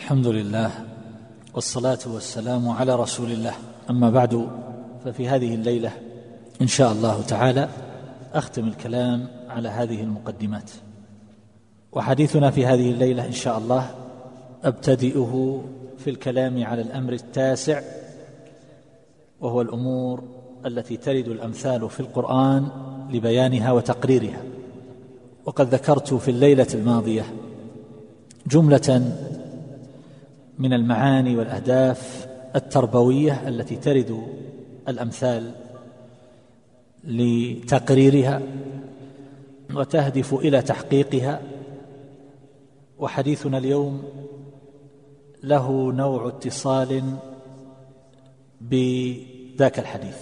الحمد لله والصلاة والسلام على رسول الله. أما بعد ففي هذه الليلة إن شاء الله تعالى أختم الكلام على هذه المقدمات. وحديثنا في هذه الليلة إن شاء الله أبتدئه في الكلام على الأمر التاسع وهو الأمور التي ترد الأمثال في القرآن لبيانها وتقريرها. وقد ذكرت في الليلة الماضية جملة من المعاني والأهداف التربوية التي ترد الأمثال لتقريرها وتهدف إلى تحقيقها. وحديثنا اليوم له نوع اتصال بذاك الحديث.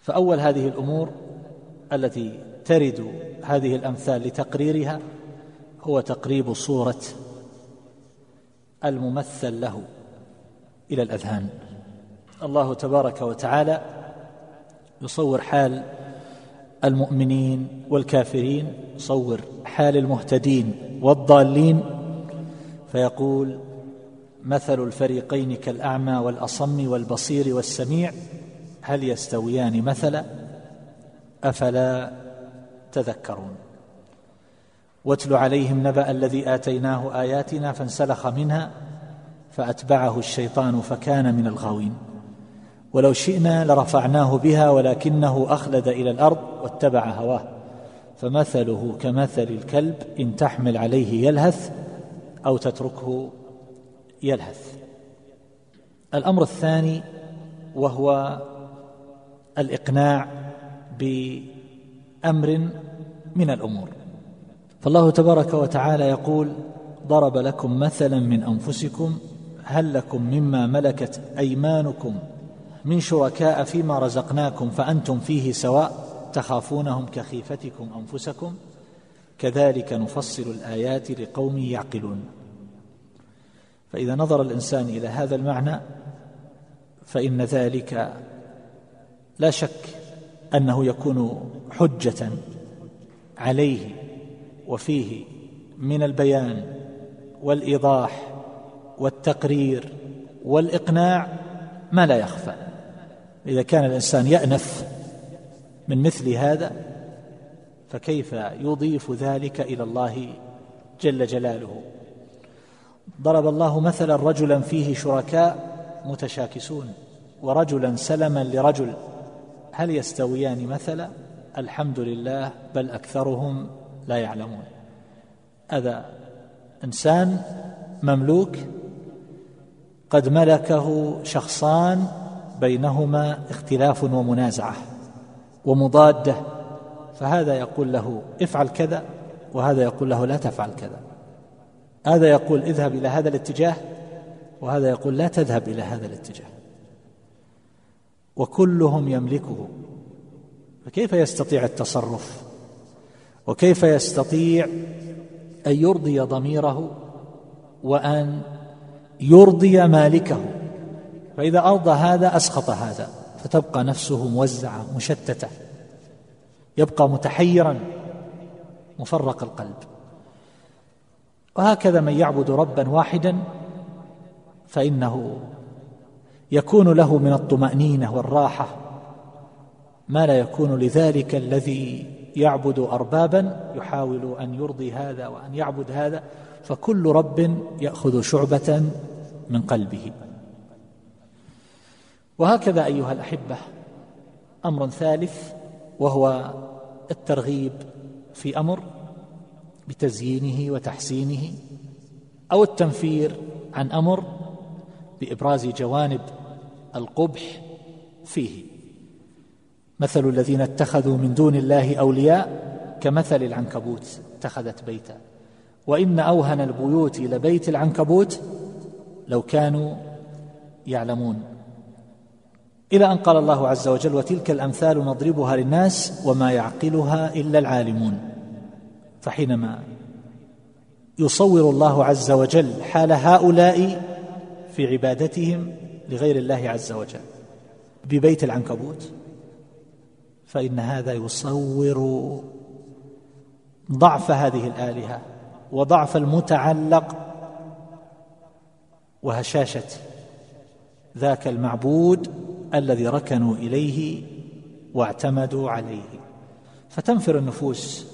فأول هذه الأمور التي ترد هذه الأمثال لتقريرها هو تقريب صورة الممثل له إلى الأذهان. الله تبارك وتعالى يصور حال المؤمنين والكافرين يصور حال المهتدين والضالين فيقول مثل الفريقين كالأعمى والأصم والبصير والسميع هل يستويان مثلا؟ أفلا تذكرون؟ واتل عليهم نبأ الذي آتيناه آياتنا فانسلخ منها فأتبعه الشيطان فكان من الغاوين. ولو شئنا لرفعناه بها ولكنه أخلد إلى الأرض واتبع هواه. فمثله كمثل الكلب إن تحمل عليه يلهث أو تتركه يلهث. الأمر الثاني وهو الإقناع بأمر من الأمور. فالله تبارك وتعالى يقول ضرب لكم مثلا من أنفسكم هل لكم مما ملكت أيمانكم من شركاء فيما رزقناكم فأنتم فيه سواء تخافونهم كخيفتكم أنفسكم؟ كذلك نفصل الآيات لقوم يعقلون. فإذا نظر الإنسان إلى هذا المعنى فإن ذلك لا شك أنه يكون حجة عليه وفيه من البيان والإيضاح والتقرير والإقناع ما لا يخفى. إذا كان الإنسان يأنف من مثل هذا فكيف يضيف ذلك إلى الله جل جلاله؟ ضرب الله مثلا رجلا فيه شركاء متشاكسون ورجلا سلما لرجل. هل يستويان مثلا؟ الحمد لله بل أكثرهم لا يعلمون. هذا إنسان مملوك قد ملكه شخصان بينهما اختلاف ومنازعة ومضادة فهذا يقول له افعل كذا وهذا يقول له لا تفعل كذا. هذا يقول اذهب إلى هذا الاتجاه وهذا يقول لا تذهب إلى هذا الاتجاه. وكلهم يملكه. فكيف يستطيع التصرف؟ وكيف يستطيع أن يرضي ضميره وأن يرضي مالكه؟ فإذا أرضى هذا اسخط هذا فتبقى نفسه موزعة مشتتة يبقى متحيرا مفرق القلب. وهكذا من يعبد ربا واحدا فإنه يكون له من الطمأنينة والراحة ما لا يكون لذلك الذي يعبد اربابا يحاول أن يرضي هذا وأن يعبد هذا فكل رب يأخذ شعبة من قلبه. وهكذا أيها الأحبة أمر ثالث وهو الترغيب في أمر بتزيينه وتحسينه أو التنفير عن أمر بإبراز جوانب القبح فيه. مثل الذين اتخذوا من دون الله أولياء كمثل العنكبوت اتخذت بيتا. وإن أوهن البيوت لبيت العنكبوت لو كانوا يعلمون. إلى أن قال الله عز وجل وتلك الأمثال نضربها للناس وما يعقلها إلا العالمون فحينما يصور الله عز وجل حال هؤلاء في عبادتهم لغير الله عز وجل ببيت العنكبوت فإن هذا يصور ضعف هذه الآلهة وضعف المتعلق وهشاشة ذاك المعبود الذي ركنوا إليه واعتمدوا عليه. فتنفر النفوس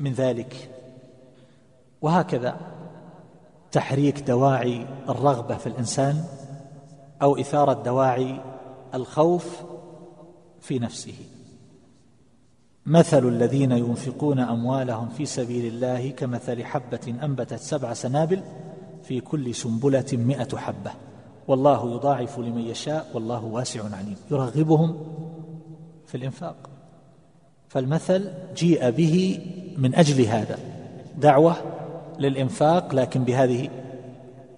من ذلك. وهكذا تحريك دواعي الرغبة في الإنسان أو إثارة دواعي الخوف في نفسه. مثل الذين ينفقون أموالهم في سبيل الله كمثل حبة أنبتت سبع سنابل في كل سنبلة مائه حبة. والله يضاعف لمن يشاء والله واسع عليم. يرغبهم في الإنفاق. فالمثل جيء به من أجل هذا. دعوة للإنفاق لكن بهذه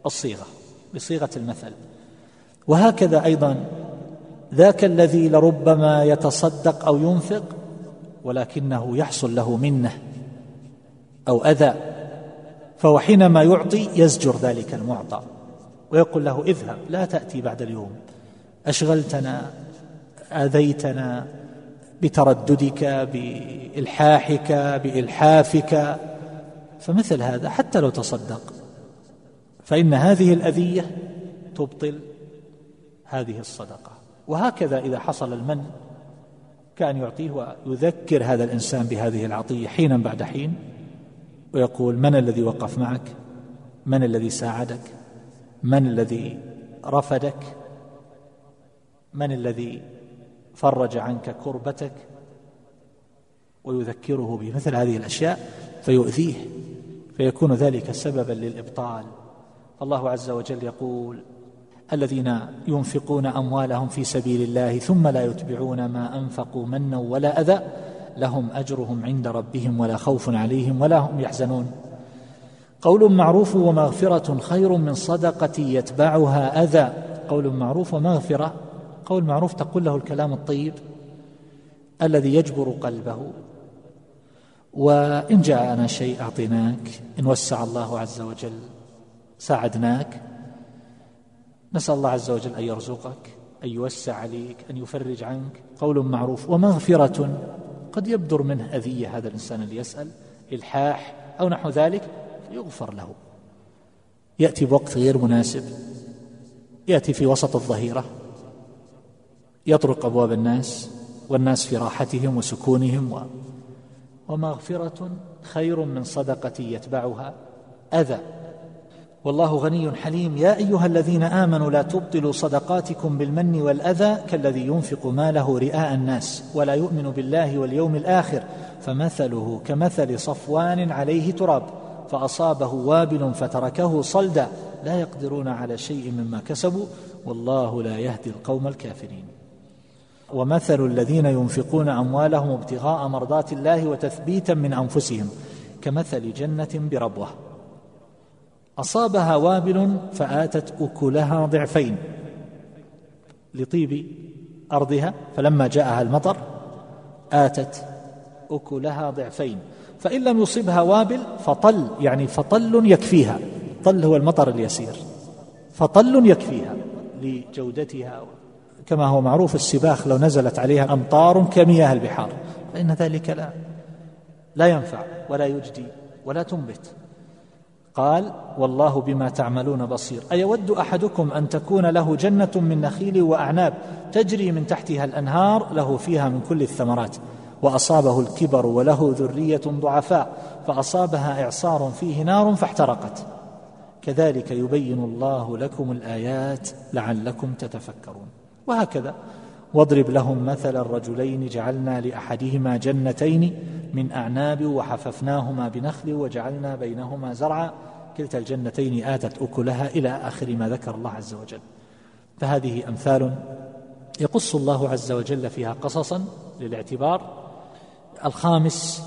الصيغة بصيغة المثل. وهكذا أيضا ذاك الذي لربما يتصدق أو ينفق ولكنه يحصل له منه أو أذى فهو حينما يعطي يزجر ذلك المعطى ويقول له اذهب لا تأتي بعد اليوم. أشغلتنا آذيتنا بترددك بإلحاحك بإلحافك فمثل هذا حتى لو تصدق. فإن هذه الأذية تبطل هذه الصدقة. وهكذا إذا حصل المن كان يعطيه ويذكر هذا الإنسان بهذه العطية حينا بعد حين ويقول من الذي وقف معك؟ من الذي ساعدك؟ من الذي رفدك؟ من الذي فرج عنك كربتك؟ ويذكره بمثل هذه الأشياء فيؤذيه فيكون ذلك سببا للإبطال. فالله عز وجل يقول الذين ينفقون أموالهم في سبيل الله ثم لا يتبعون ما أنفقوا منا ولا أذى لهم أجرهم عند ربهم ولا خوف عليهم ولا هم يحزنون. قول معروف ومغفرة خير من صدقة يتبعها أذى. قول معروف ومغفرة قول معروف تقول له الكلام الطيب الذي يجبر قلبه. وإن جاءنا شيء أعطيناك إن وسع الله عز وجل ساعدناك نسأل الله عز وجل أن يرزقك أن يوسع عليك أن يفرج عنك. قول معروف ومغفرة قد يبدر منه أذية هذا الإنسان اللي يسأل إلحاح أو نحو ذلك يغفر له. يأتي بوقت غير مناسب يأتي في وسط الظهيرة يطرق أبواب الناس والناس في راحتهم وسكونهم و ومغفرة خير من صدقة يتبعها أذى. والله غني حليم. يا أيها الذين آمنوا لا تبطلوا صدقاتكم بالمن والأذى كالذي ينفق ماله رئاء الناس ولا يؤمن بالله واليوم الآخر. فمثله كمثل صفوان عليه تراب فأصابه وابل فتركه صلدا. لا يقدرون على شيء مما كسبوا والله لا يهدي القوم الكافرين. ومثل الذين ينفقون أموالهم ابتغاء مرضات الله وتثبيتا من أنفسهم كمثل جنة بربوة. أصابها وابل فآتت أكلها ضعفين لطيب أرضها فلما جاءها المطر آتت أكلها ضعفين. فإن لم يصبها وابل فطل يعني فطل يكفيها. طل هو المطر اليسير. فطل يكفيها لجودتها. كما هو معروف السباخ لو نزلت عليها أمطار كمياه البحار فإن ذلك لا لا ينفع ولا يجدي ولا تنبت. قال والله بما تعملون بصير. ايود أحدكم أن تكون له جنة من نخيل وأعناب تجري من تحتها الأنهار له فيها من كل الثمرات. وأصابه الكبر وله ذرية ضعفاء فأصابها إعصار فيه نار فاحترقت. كذلك يبين الله لكم الآيات لعلكم تتفكرون. وهكذا. واضرب لهم مثل الرجلين جعلنا لأحدهما جنتين من أعناب وحففناهما بنخل وجعلنا بينهما زرعا. كلتا الجنتين آتت أكلها إلى آخر ما ذكر الله عز وجل. فهذه أمثال يقص الله عز وجل فيها قصصا للاعتبار. الخامس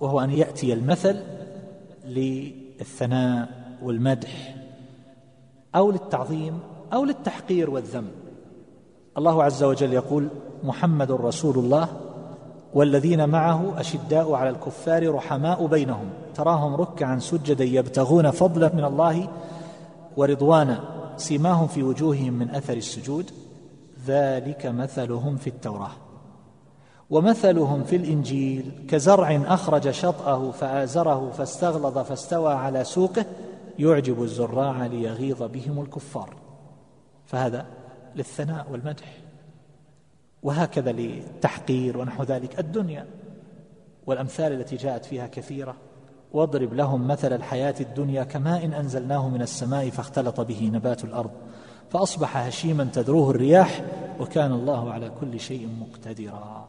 وهو أن يأتي المثل للثناء والمدح أو للتعظيم أو للتحقير والذم الله عز وجل يقول محمد رسول الله والذين معه أشداء على الكفار رحماء بينهم. تراهم ركعا سجدا يبتغون فضلا من الله ورضوانا. سيماهم في وجوههم من أثر السجود. ذلك مثلهم في التوراة. ومثلهم في الإنجيل. كزرع أخرج شطأه فآزره فاستغلظ فاستوى على سوقه. يعجب الزراع ليغيظ بهم الكفار. فهذا للثناء والمدح. وهكذا للتحقير ونحو ذلك الدنيا والأمثال التي جاءت فيها كثيرة. واضرب لهم مثل الحياة الدنيا كماء إن أنزلناه من السماء فاختلط به نبات الأرض فأصبح هشيما تذروه الرياح وكان الله على كل شيء مقتدرا.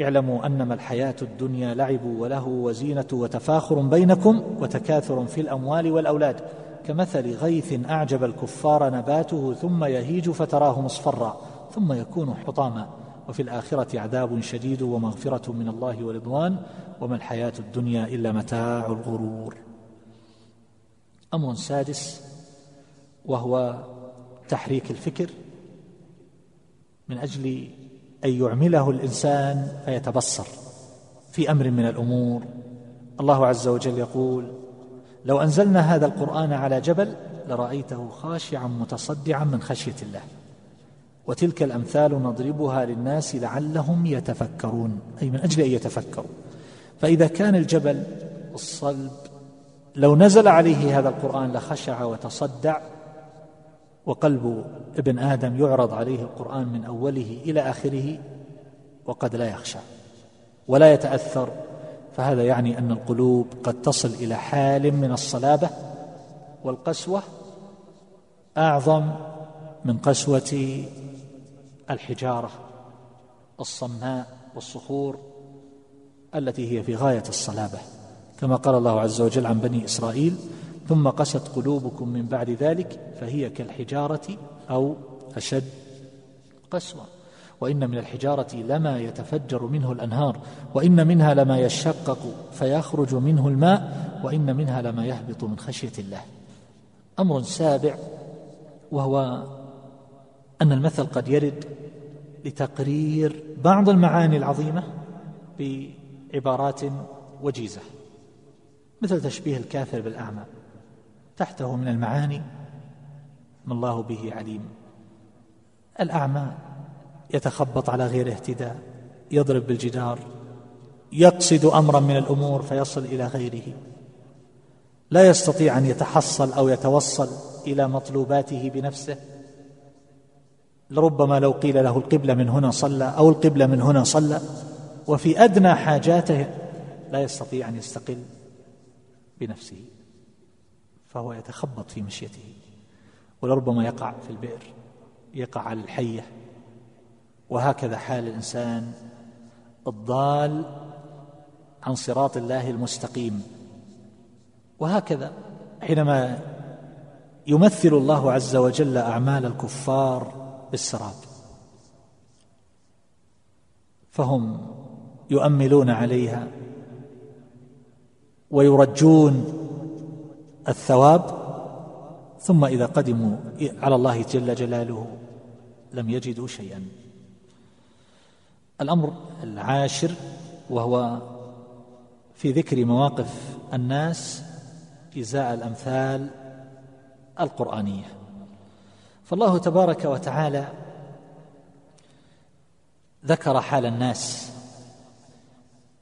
اعلموا أنما الحياة الدنيا لعب وله وزينة وتفاخر بينكم وتكاثر في الأموال والأولاد. كمثل غيث أعجب الكفار نباته ثم يهيج فتراه مصفرا ثم يكون حطاما. وفي الآخرة عذاب شديد ومغفرة من الله ورضوان. وما الحياة الدنيا إلا متاع الغرور. أمر سادس وهو تحريك الفكر. من أجل أن يعمله الإنسان فيتبصر في أمر من الأمور. الله عز وجل يقول لو أنزلنا هذا القرآن على جبل لرأيته خاشعا متصدعا من خشية الله. وتلك الأمثال نضربها للناس لعلهم يتفكرون أي من أجل أن يتفكروا. فإذا كان الجبل الصلب لو نزل عليه هذا القرآن لخشع وتصدع وقلب ابن آدم يعرض عليه القرآن من أوله إلى آخره وقد لا يخشى ولا يتأثر فهذا يعني أن القلوب قد تصل إلى حال من الصلابة والقسوة أعظم من قسوة الحجارة الصماء والصخور التي هي في غاية الصلابة كما قال الله عز وجل عن بني إسرائيل ثم قست قلوبكم من بعد ذلك فهي كالحجارة أو أشد قسوة. وإن من الحجارة لما يتفجر منه الأنهار وإن منها لما يشقق فيخرج منه الماء وإن منها لما يهبط من خشية الله. أمر سابع وهو أن المثل قد يرد لتقرير بعض المعاني العظيمة بعبارات وجيزة مثل تشبيه الكافر بالأعمى. تحته من المعاني ما الله به عليم. الأعمى يتخبط على غير اهتداء يضرب بالجدار يقصد أمرا من الأمور فيصل إلى غيره. لا يستطيع أن يتحصل أو يتوصل إلى مطلوباته بنفسه. لربما لو قيل له القبلة من هنا صلى أو القبلة من هنا صلى وفي أدنى حاجاته لا يستطيع أن يستقل بنفسه فهو يتخبط في مشيته ولربما يقع في البئر يقع على الحية. وهكذا حال الإنسان الضال عن صراط الله المستقيم. وهكذا حينما يمثل الله عز وجل أعمال الكفار بالسراب فهم يؤملون عليها ويرجون الثواب ثم إذا قدموا على الله جل جلاله لم يجدوا شيئا. الأمر العاشر وهو في ذكر مواقف الناس إزاء الأمثال القرآنية. فالله تبارك وتعالى ذكر حال الناس.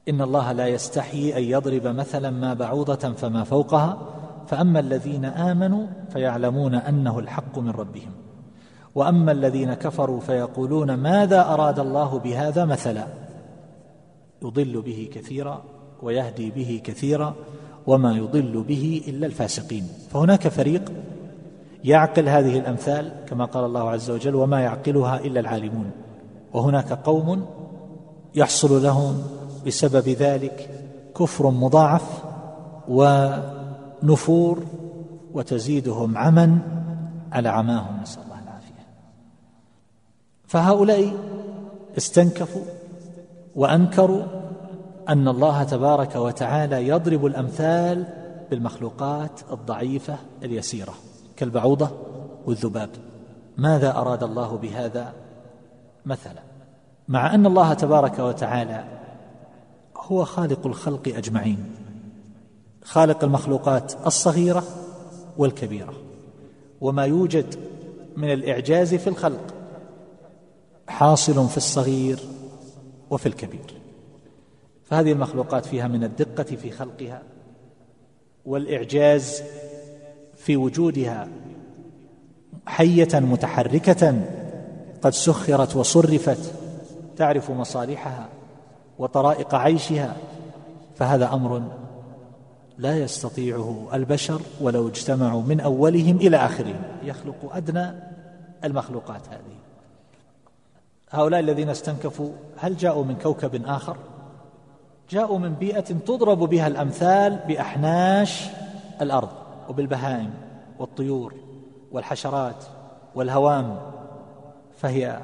إن الله لا يستحيي أن يضرب مثلا ما بعوضة فما فوقها فأما الذين آمنوا فيعلمون أنه الحق من ربهم. وأما الذين كفروا فيقولون ماذا أراد الله بهذا مثلا؟ يضل به كثيرا ويهدي به كثيرا وما يضل به إلا الفاسقين. فهناك فريق يعقل هذه الأمثال كما قال الله عز وجل وما يعقلها إلا العالمون. وهناك قوم يحصل لهم بسبب ذلك كفر مضاعف ونفور وتزيدهم عما على عماهم. نسأل فهؤلاء استنكفوا وأنكروا أن الله تبارك وتعالى يضرب الأمثال بالمخلوقات الضعيفة اليسيرة كالبعوضة والذباب. ماذا أراد الله بهذا مثلا؟ مع أن الله تبارك وتعالى هو خالق الخلق أجمعين. خالق المخلوقات الصغيرة والكبيرة. وما يوجد من الإعجاز في الخلق حاصل في الصغير وفي الكبير. فهذه المخلوقات فيها من الدقة في خلقها والإعجاز في وجودها حية متحركة قد سخرت وصرفت تعرف مصالحها وطرائق عيشها فهذا أمر لا يستطيعه البشر ولو اجتمعوا من أولهم إلى اخرهم يخلق أدنى المخلوقات هذه. هؤلاء الذين استنكفوا هل جاءوا من كوكب آخر؟ جاءوا من بيئة تضرب بها الأمثال بأحناش الأرض وبالبهائم والطيور والحشرات والهوام فهي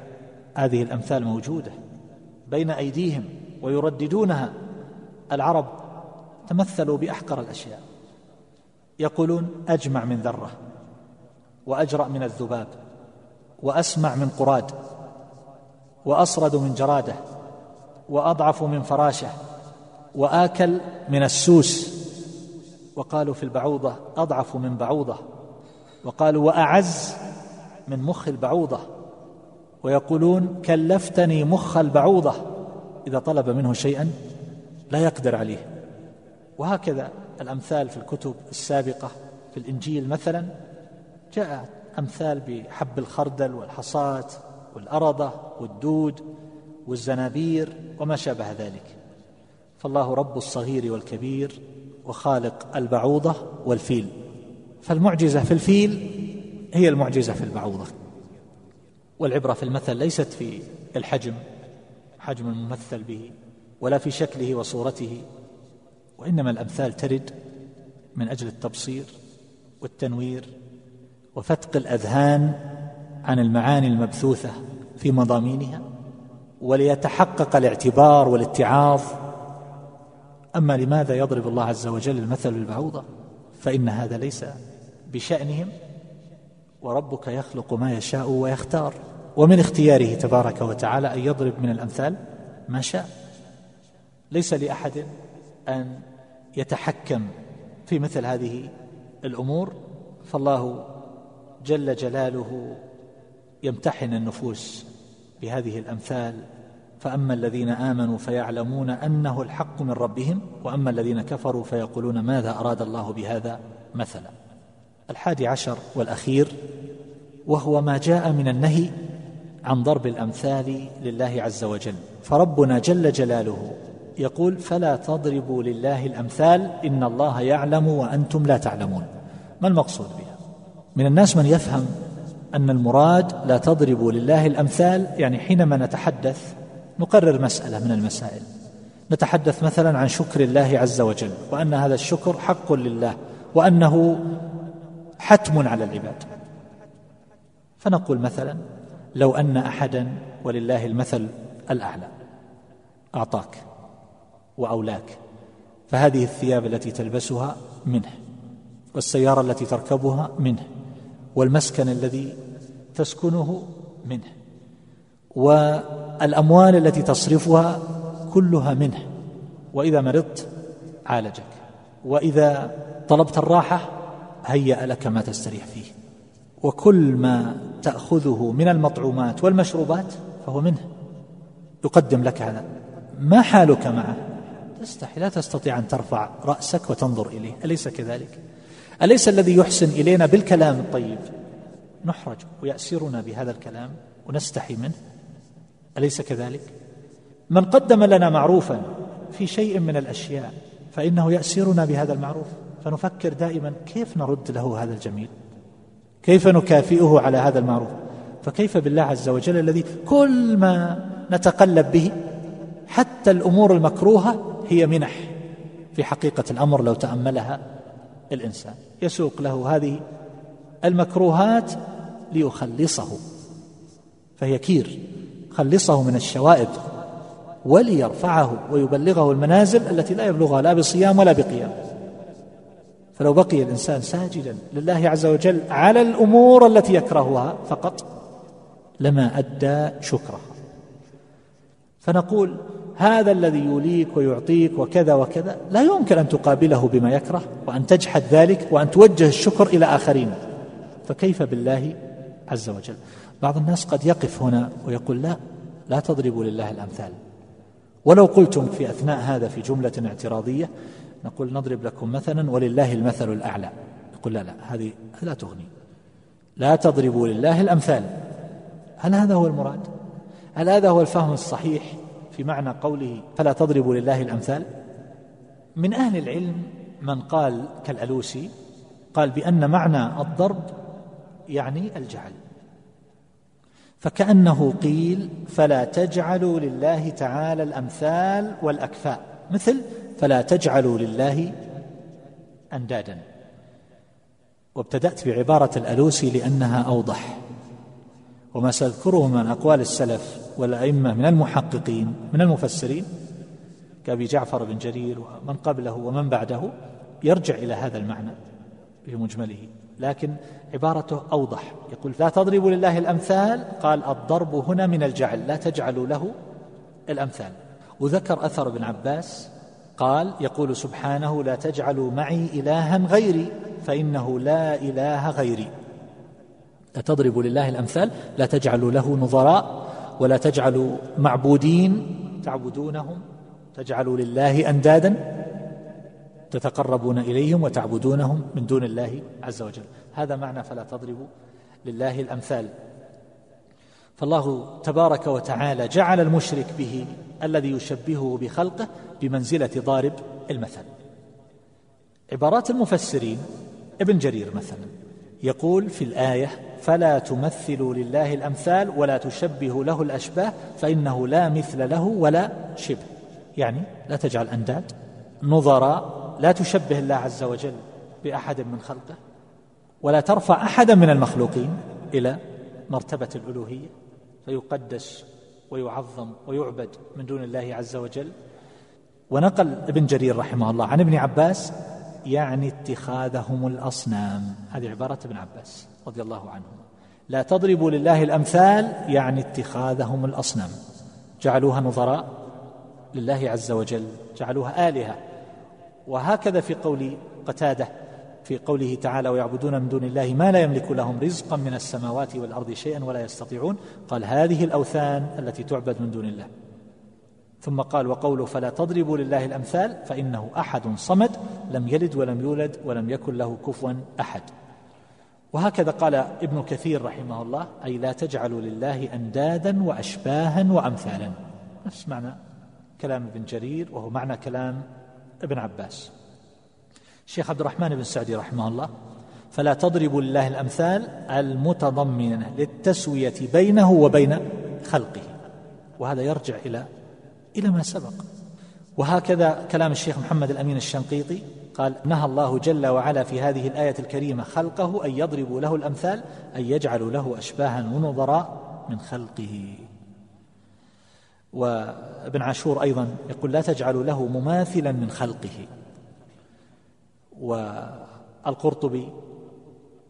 هذه الأمثال موجودة بين أيديهم ويرددونها. العرب تمثلوا بأحقر الأشياء يقولون أجمع من ذرة وأجرأ من الذباب وأسمع من قراد. وأصرد من جراده وأضعف من فراشه وآكل من السوس. وقالوا في البعوضة أضعف من بعوضة. وقالوا وأعز من مخ البعوضة. ويقولون كلفتني مخ البعوضة. إذا طلب منه شيئا لا يقدر عليه. وهكذا الأمثال في الكتب السابقة. في الإنجيل مثلا جاء أمثال بحب الخردل والحصاه والارضه والدود والزنابير وما شابه ذلك. فالله رب الصغير والكبير وخالق البعوضة والفيل. فالمعجزة في الفيل هي المعجزة في البعوضة. والعبرة في المثل ليست في الحجم حجم الممثل به ولا في شكله وصورته. وإنما الأمثال ترد من أجل التبصير والتنوير وفتق الأذهان عن المعاني المبثوثة في مضامينها وليتحقق الاعتبار والاتعاظ. أما لماذا يضرب الله عز وجل المثل بالبعوضه فإن هذا ليس بشأنهم وربك يخلق ما يشاء ويختار. ومن اختياره تبارك وتعالى أن يضرب من الأمثال ما شاء. ليس لأحد أن يتحكم في مثل هذه الأمور. فالله جل جلاله يمتحن النفوس بهذه الأمثال. فأما الذين آمنوا فيعلمون أنه الحق من ربهم وأما الذين كفروا فيقولون ماذا أراد الله بهذا مثلا. الحادي عشر والأخير وهو ما جاء من النهي عن ضرب الأمثال لله عز وجل. فربنا جل جلاله يقول فلا تضربوا لله الأمثال إن الله يعلم وأنتم لا تعلمون. ما المقصود بها؟ من الناس من يفهم أن المراد لا تضربوا لله الأمثال يعني حينما نتحدث نقرر مسألة من المسائل. نتحدث مثلا عن شكر الله عز وجل وأن هذا الشكر حق لله وأنه حتم على العباد. فنقول مثلا لو أن احدا ولله المثل الأعلى أعطاك وأولاك فهذه الثياب التي تلبسها منه والسيارة التي تركبها منه. والمسكن الذي تسكنه منه والأموال التي تصرفها كلها منه وإذا مرضت عالجك وإذا طلبت الراحة هيأ لك ما تستريح فيه. وكل ما تأخذه من المطعومات والمشروبات فهو منه. يقدم لك هذا. ما حالك معه؟ تستحي لا تستطيع أن ترفع رأسك وتنظر إليه. أليس كذلك؟ أليس الذي يحسن إلينا بالكلام الطيب؟ نحرج ويأسرنا بهذا الكلام ونستحي منه. أليس كذلك؟ من قدم لنا معروفا في شيء من الأشياء فإنه يأسرنا بهذا المعروف. فنفكر دائما كيف نرد له هذا الجميل؟ كيف نكافئه على هذا المعروف؟ فكيف بالله عز وجل الذي كل ما نتقلب به حتى الأمور المكروهة هي منح في حقيقة الأمر لو تأملها الإنسان؟ يسوق له هذه المكروهات ليخلصه فهي كير خلصه من الشوائب وليرفعه ويبلغه المنازل التي لا يبلغها لا بصيام ولا بقيام. فلو بقي الإنسان ساجدا لله عز وجل على الأمور التي يكرهها فقط لما أدى شكره. فنقول هذا الذي يوليك ويعطيك وكذا وكذا. لا يمكن أن تقابله بما يكره وأن تجحد ذلك وأن توجه الشكر إلى آخرين. فكيف بالله عز وجل؟ بعض الناس قد يقف هنا ويقول لا لا تضربوا لله الأمثال. ولو قلتم في أثناء هذا في جملة اعتراضية نقول نضرب لكم مثلا ولله المثل الأعلى. يقول لا لا هذه لا تغني. لا تضربوا لله الأمثال. هل هذا هو المراد؟ هل هذا هو الفهم الصحيح؟ في معنى قوله فلا تضربوا لله الأمثال؟ من أهل العلم من قال كالألوسي قال بأن معنى الضرب يعني الجعل فكأنه قيل فلا تجعلوا لله تعالى الأمثال والأكفاء. مثل فلا تجعلوا لله أندادا. وابتدأت بعبارة الألوسي لأنها أوضح. وما سأذكره من أقوال السلف والأئمة من المحققين من المفسرين كأبي جعفر بن جرير ومن قبله ومن بعده يرجع إلى هذا المعنى في مجمله. لكن عبارته أوضح. يقول لا تضربوا لله الأمثال. قال الضرب هنا من الجعل لا تجعلوا له الأمثال. وذكر أثر ابن عباس قال يقول سبحانه لا تجعلوا معي إلها غيري فإنه لا إله غيري. لا تضربوا لله الأمثال؟ لا تجعلوا له نظراء ولا تجعلوا معبودين تعبدونهم. تجعلوا لله أندادا تتقربون إليهم وتعبدونهم من دون الله عز وجل. هذا معنى فلا تضربوا لله الأمثال. فالله تبارك وتعالى جعل المشرك به الذي يشبهه بخلقه بمنزلة ضارب المثل. عبارات المفسرين ابن جرير مثلا. يقول في الآية فلا تمثلوا لله الأمثال ولا تشبهوا له الأشباه فإنه لا مثل له ولا شبه. يعني لا تجعل أنداد نظراء لا تشبه الله عز وجل بأحد من خلقه ولا ترفع أحدا من المخلوقين إلى مرتبة الألوهية. فيقدس ويعظم ويعبد من دون الله عز وجل. ونقل ابن جرير رحمه الله عن ابن عباس يعني اتخاذهم الأصنام. هذه عبارة ابن عباس رضي الله عنه لا تضربوا لله الأمثال يعني اتخاذهم الأصنام. جعلوها نظراء لله عز وجل جعلوها آلهة. وهكذا في قول قتادة في قوله تعالى ويعبدون من دون الله ما لا يملك لهم رزقا من السماوات والأرض شيئا ولا يستطيعون قال هذه الأوثان التي تعبد من دون الله ثم قال وقوله فلا تضربوا لله الأمثال فإنه أحد صمد لم يلد ولم يولد ولم يكن له كفوا أحد. وهكذا قال ابن كثير رحمه الله أي لا تجعلوا لله أندادا وأشباها وأمثالا. نفس معنى كلام ابن جرير وهو معنى كلام ابن عباس. الشيخ عبد الرحمن بن سعدي رحمه الله فلا تضربوا لله الأمثال المتضمنة للتسوية بينه وبين خلقه. وهذا يرجع إلى إلى ما سبق. وهكذا كلام الشيخ محمد الأمين الشنقيطي قال نهى الله جل وعلا في هذه الآية الكريمة خلقه أن يضربوا له الأمثال أن يجعلوا له أشباها ونظراء من خلقه. وابن عاشور أيضا يقول لا تجعلوا له مماثلا من خلقه. والقرطبي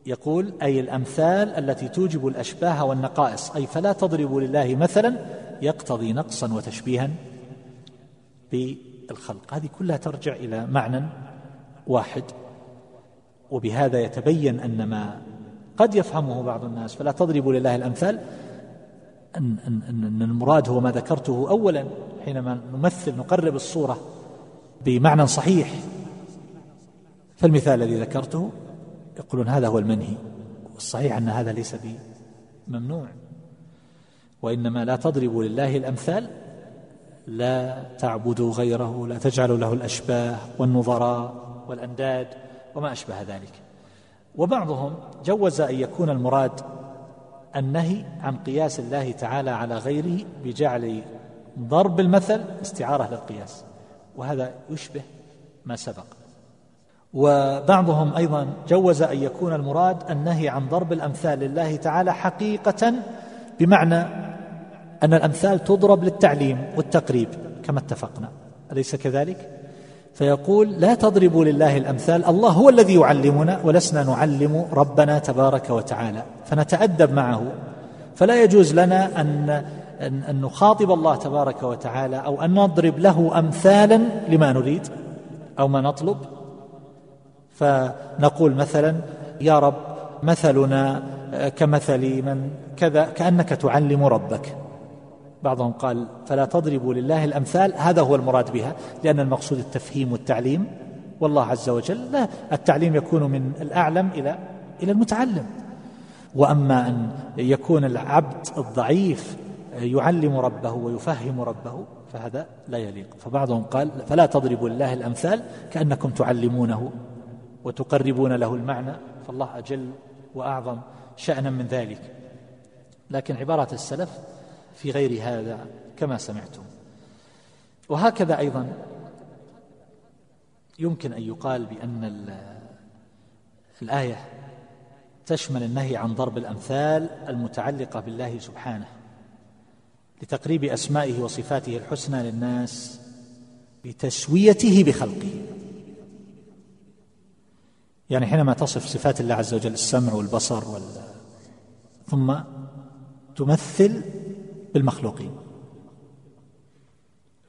يقول أي الأمثال التي توجب الأشباه والنقائص أي فلا تضربوا لله مثلا يقتضي نقصا وتشبيها. بالخلق. هذه كلها ترجع إلى معنى واحد. وبهذا يتبين أن ما قد يفهمه بعض الناس فلا تضربوا لله الأمثال أن, أن, أن المراد هو ما ذكرته أولا حينما نمثل نقرب الصورة بمعنى صحيح. فالمثال الذي ذكرته يقولون هذا هو المنهي والصحيح أن هذا ليس بممنوع. وإنما لا تضربوا لله الأمثال لا تعبدوا غيره لا تجعلوا له الأشباه والنظراء والأنداد وما أشبه ذلك. وبعضهم جوز أن يكون المراد النهي عن قياس الله تعالى على غيره بجعل ضرب المثل استعارة للقياس وهذا يشبه ما سبق. وبعضهم أيضا جوز أن يكون المراد النهي عن ضرب الأمثال لله تعالى حقيقة بمعنى أن الأمثال تضرب للتعليم والتقريب كما اتفقنا. أليس كذلك؟ فيقول لا تضربوا لله الأمثال الله هو الذي يعلمنا ولسنا نعلم ربنا تبارك وتعالى. فنتأدب معه. فلا يجوز لنا أن أن نخاطب الله تبارك وتعالى أو أن نضرب له امثالا لما نريد أو ما نطلب. فنقول مثلا يا رب مثلنا كمثل من كذا كأنك تعلم ربك. بعضهم قال فلا تضربوا لله الأمثال هذا هو المراد بها لأن المقصود التفهيم والتعليم والله عز وجل لا التعليم يكون من الأعلم إلى إلى المتعلم. وأما أن يكون العبد الضعيف يعلم ربه ويفهم ربه فهذا لا يليق. فبعضهم قال فلا تضربوا الله الأمثال كأنكم تعلمونه وتقربون له المعنى فالله أجل وأعظم شأنا من ذلك. لكن عبارة السلف في غير هذا كما سمعتم. وهكذا أيضا يمكن أن يقال بأن الآية تشمل النهي عن ضرب الأمثال المتعلقة بالله سبحانه لتقريب أسمائه وصفاته الحسنى للناس بتسويته بخلقه. يعني حينما تصف صفات الله عز وجل السمع والبصر وال ثم تمثل بالمخلوقين.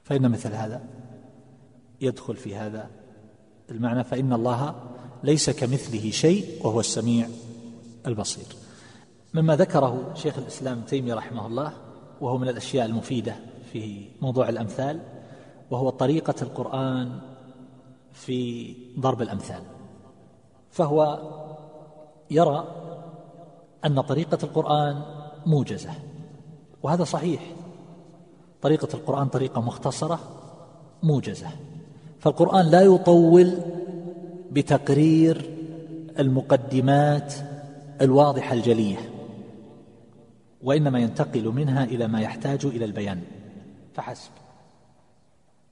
فإن مثل هذا يدخل في هذا المعنى فإن الله ليس كمثله شيء وهو السميع البصير. مما ذكره شيخ الإسلام تيمية رحمه الله وهو من الأشياء المفيدة في موضوع الأمثال وهو طريقة القرآن في ضرب الأمثال. فهو يرى أن طريقة القرآن موجزة. وهذا صحيح. طريقة القرآن طريقة مختصرة موجزة. فالقرآن لا يطول بتقرير المقدمات الواضحة الجلية وإنما ينتقل منها إلى ما يحتاج إلى البيان. فحسب.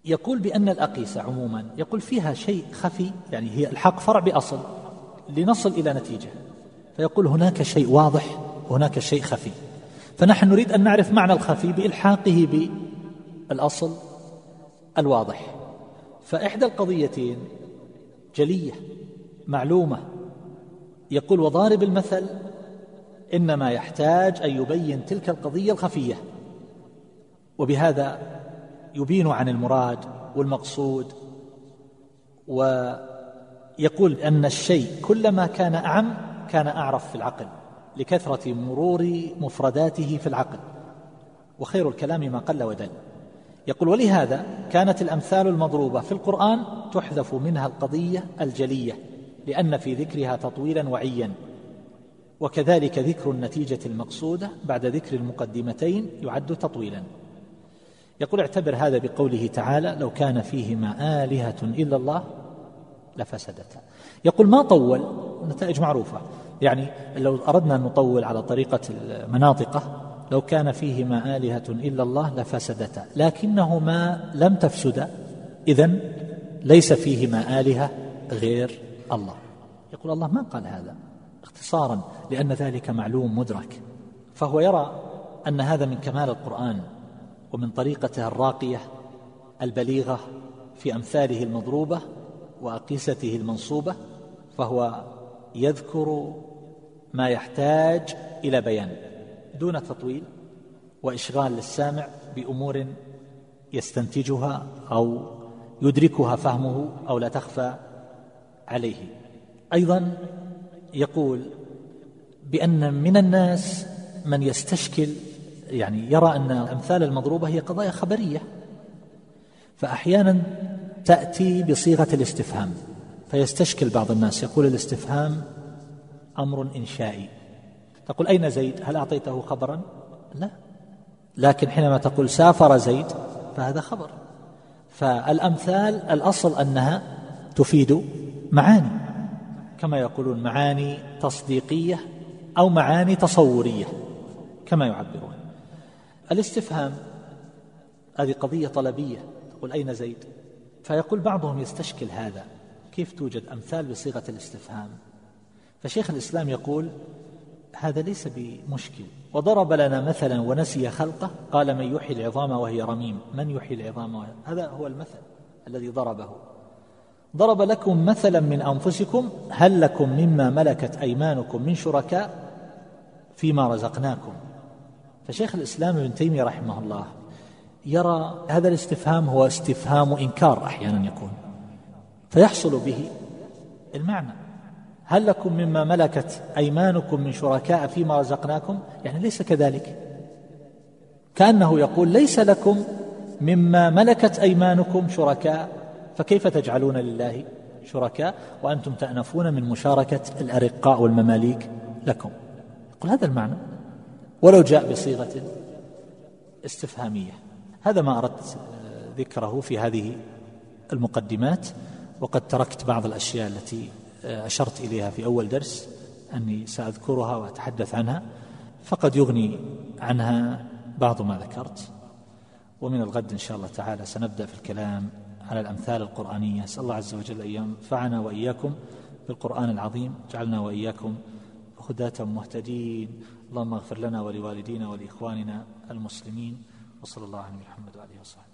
يقول بأن الأقيسة عموما يقول فيها شيء خفي يعني هي الحق فرع بأصل لنصل إلى نتيجة. فيقول هناك شيء واضح وهناك شيء خفي. فنحن نريد أن نعرف معنى الخفي بإلحاقه بالأصل الواضح. فإحدى القضيتين جلية معلومة. يقول وضارب المثل إنما يحتاج أن يبين تلك القضية الخفية وبهذا يبين عن المراد والمقصود. ويقول أن الشيء كلما كان أعم كان أعرف في العقل. لكثرة مرور مفرداته في العقل وخير الكلام ما قل ودل. يقول ولهذا كانت الأمثال المضروبة في القرآن تحذف منها القضية الجلية لأن في ذكرها تطويلا وعيا. وكذلك ذكر النتيجة المقصودة بعد ذكر المقدمتين يعد تطويلا. يقول اعتبر هذا بقوله تعالى لو كان فيهما آلهة إلا الله لفسدتا. يقول ما طول؟ نتائج معروفة. يعني لو أردنا أن نطول على طريقة المناطقة لو كان فيهما آلهة إلا الله لفسدتا. لكنهما لم تفسدا إذن ليس فيهما آلهة غير الله. يقول الله ما قال هذا؟ اختصارا لأن ذلك معلوم مدرك. فهو يرى أن هذا من كمال القرآن ومن طريقته الراقية البليغة في أمثاله المضروبة وأقيسته المنصوبة فهو يذكر ما يحتاج إلى بيان دون تطويل وإشغال للسامع بأمور يستنتجها أو يدركها فهمه أو لا تخفى عليه. أيضا يقول بأن من الناس من يستشكل يعني يرى أن الأمثال المضروبة هي قضايا خبرية فأحيانا تأتي بصيغة الاستفهام فيستشكل بعض الناس يقول الاستفهام أمر إنشائي. تقول أين زيد؟ هل أعطيته خبرا؟ لا. لكن حينما تقول سافر زيد فهذا خبر. فالأمثال الأصل أنها تفيد معاني. كما يقولون معاني تصديقية أو معاني تصورية كما يعبرون. الاستفهام هذه قضية طلبية. تقول أين زيد؟ فيقول بعضهم يستشكل هذا. كيف توجد أمثال بصيغة الاستفهام؟ فشيخ الإسلام يقول هذا ليس بمشكل. وضرب لنا مثلا ونسي خلقه قال من يحيي العظام وهي رميم. من يحيي العظام؟ وهي هذا هو المثل الذي ضربه. ضرب لكم مثلا من أنفسكم هل لكم مما ملكت أيمانكم من شركاء فيما رزقناكم؟ فشيخ الإسلام ابن تيمية رحمه الله يرى هذا الاستفهام هو استفهام إنكار أحيانا يكون. فيحصل به المعنى. هل لكم مما ملكت أيمانكم من شركاء فيما رزقناكم؟ يعني ليس كذلك. كأنه يقول ليس لكم مما ملكت أيمانكم شركاء. فكيف تجعلون لله شركاء وأنتم تأنفون من مشاركة الأرقاء والمماليك لكم؟ يقول هذا المعنى. ولو جاء بصيغة استفهامية. هذا ما أردت ذكره في هذه المقدمات وقد تركت بعض الأشياء التي أشرت إليها في أول درس أني سأذكرها وأتحدث عنها فقد يغني عنها بعض ما ذكرت. ومن الغد إن شاء الله تعالى سنبدأ في الكلام على الأمثال القرآنية. أسأل الله عز وجل أن ينفعنا وإياكم بالقرآن العظيم. جعلنا وإياكم هداة مهتدين. اللهم اغفر لنا ولوالدينا ولإخواننا المسلمين. وصلى الله على محمد وآله وصحبه.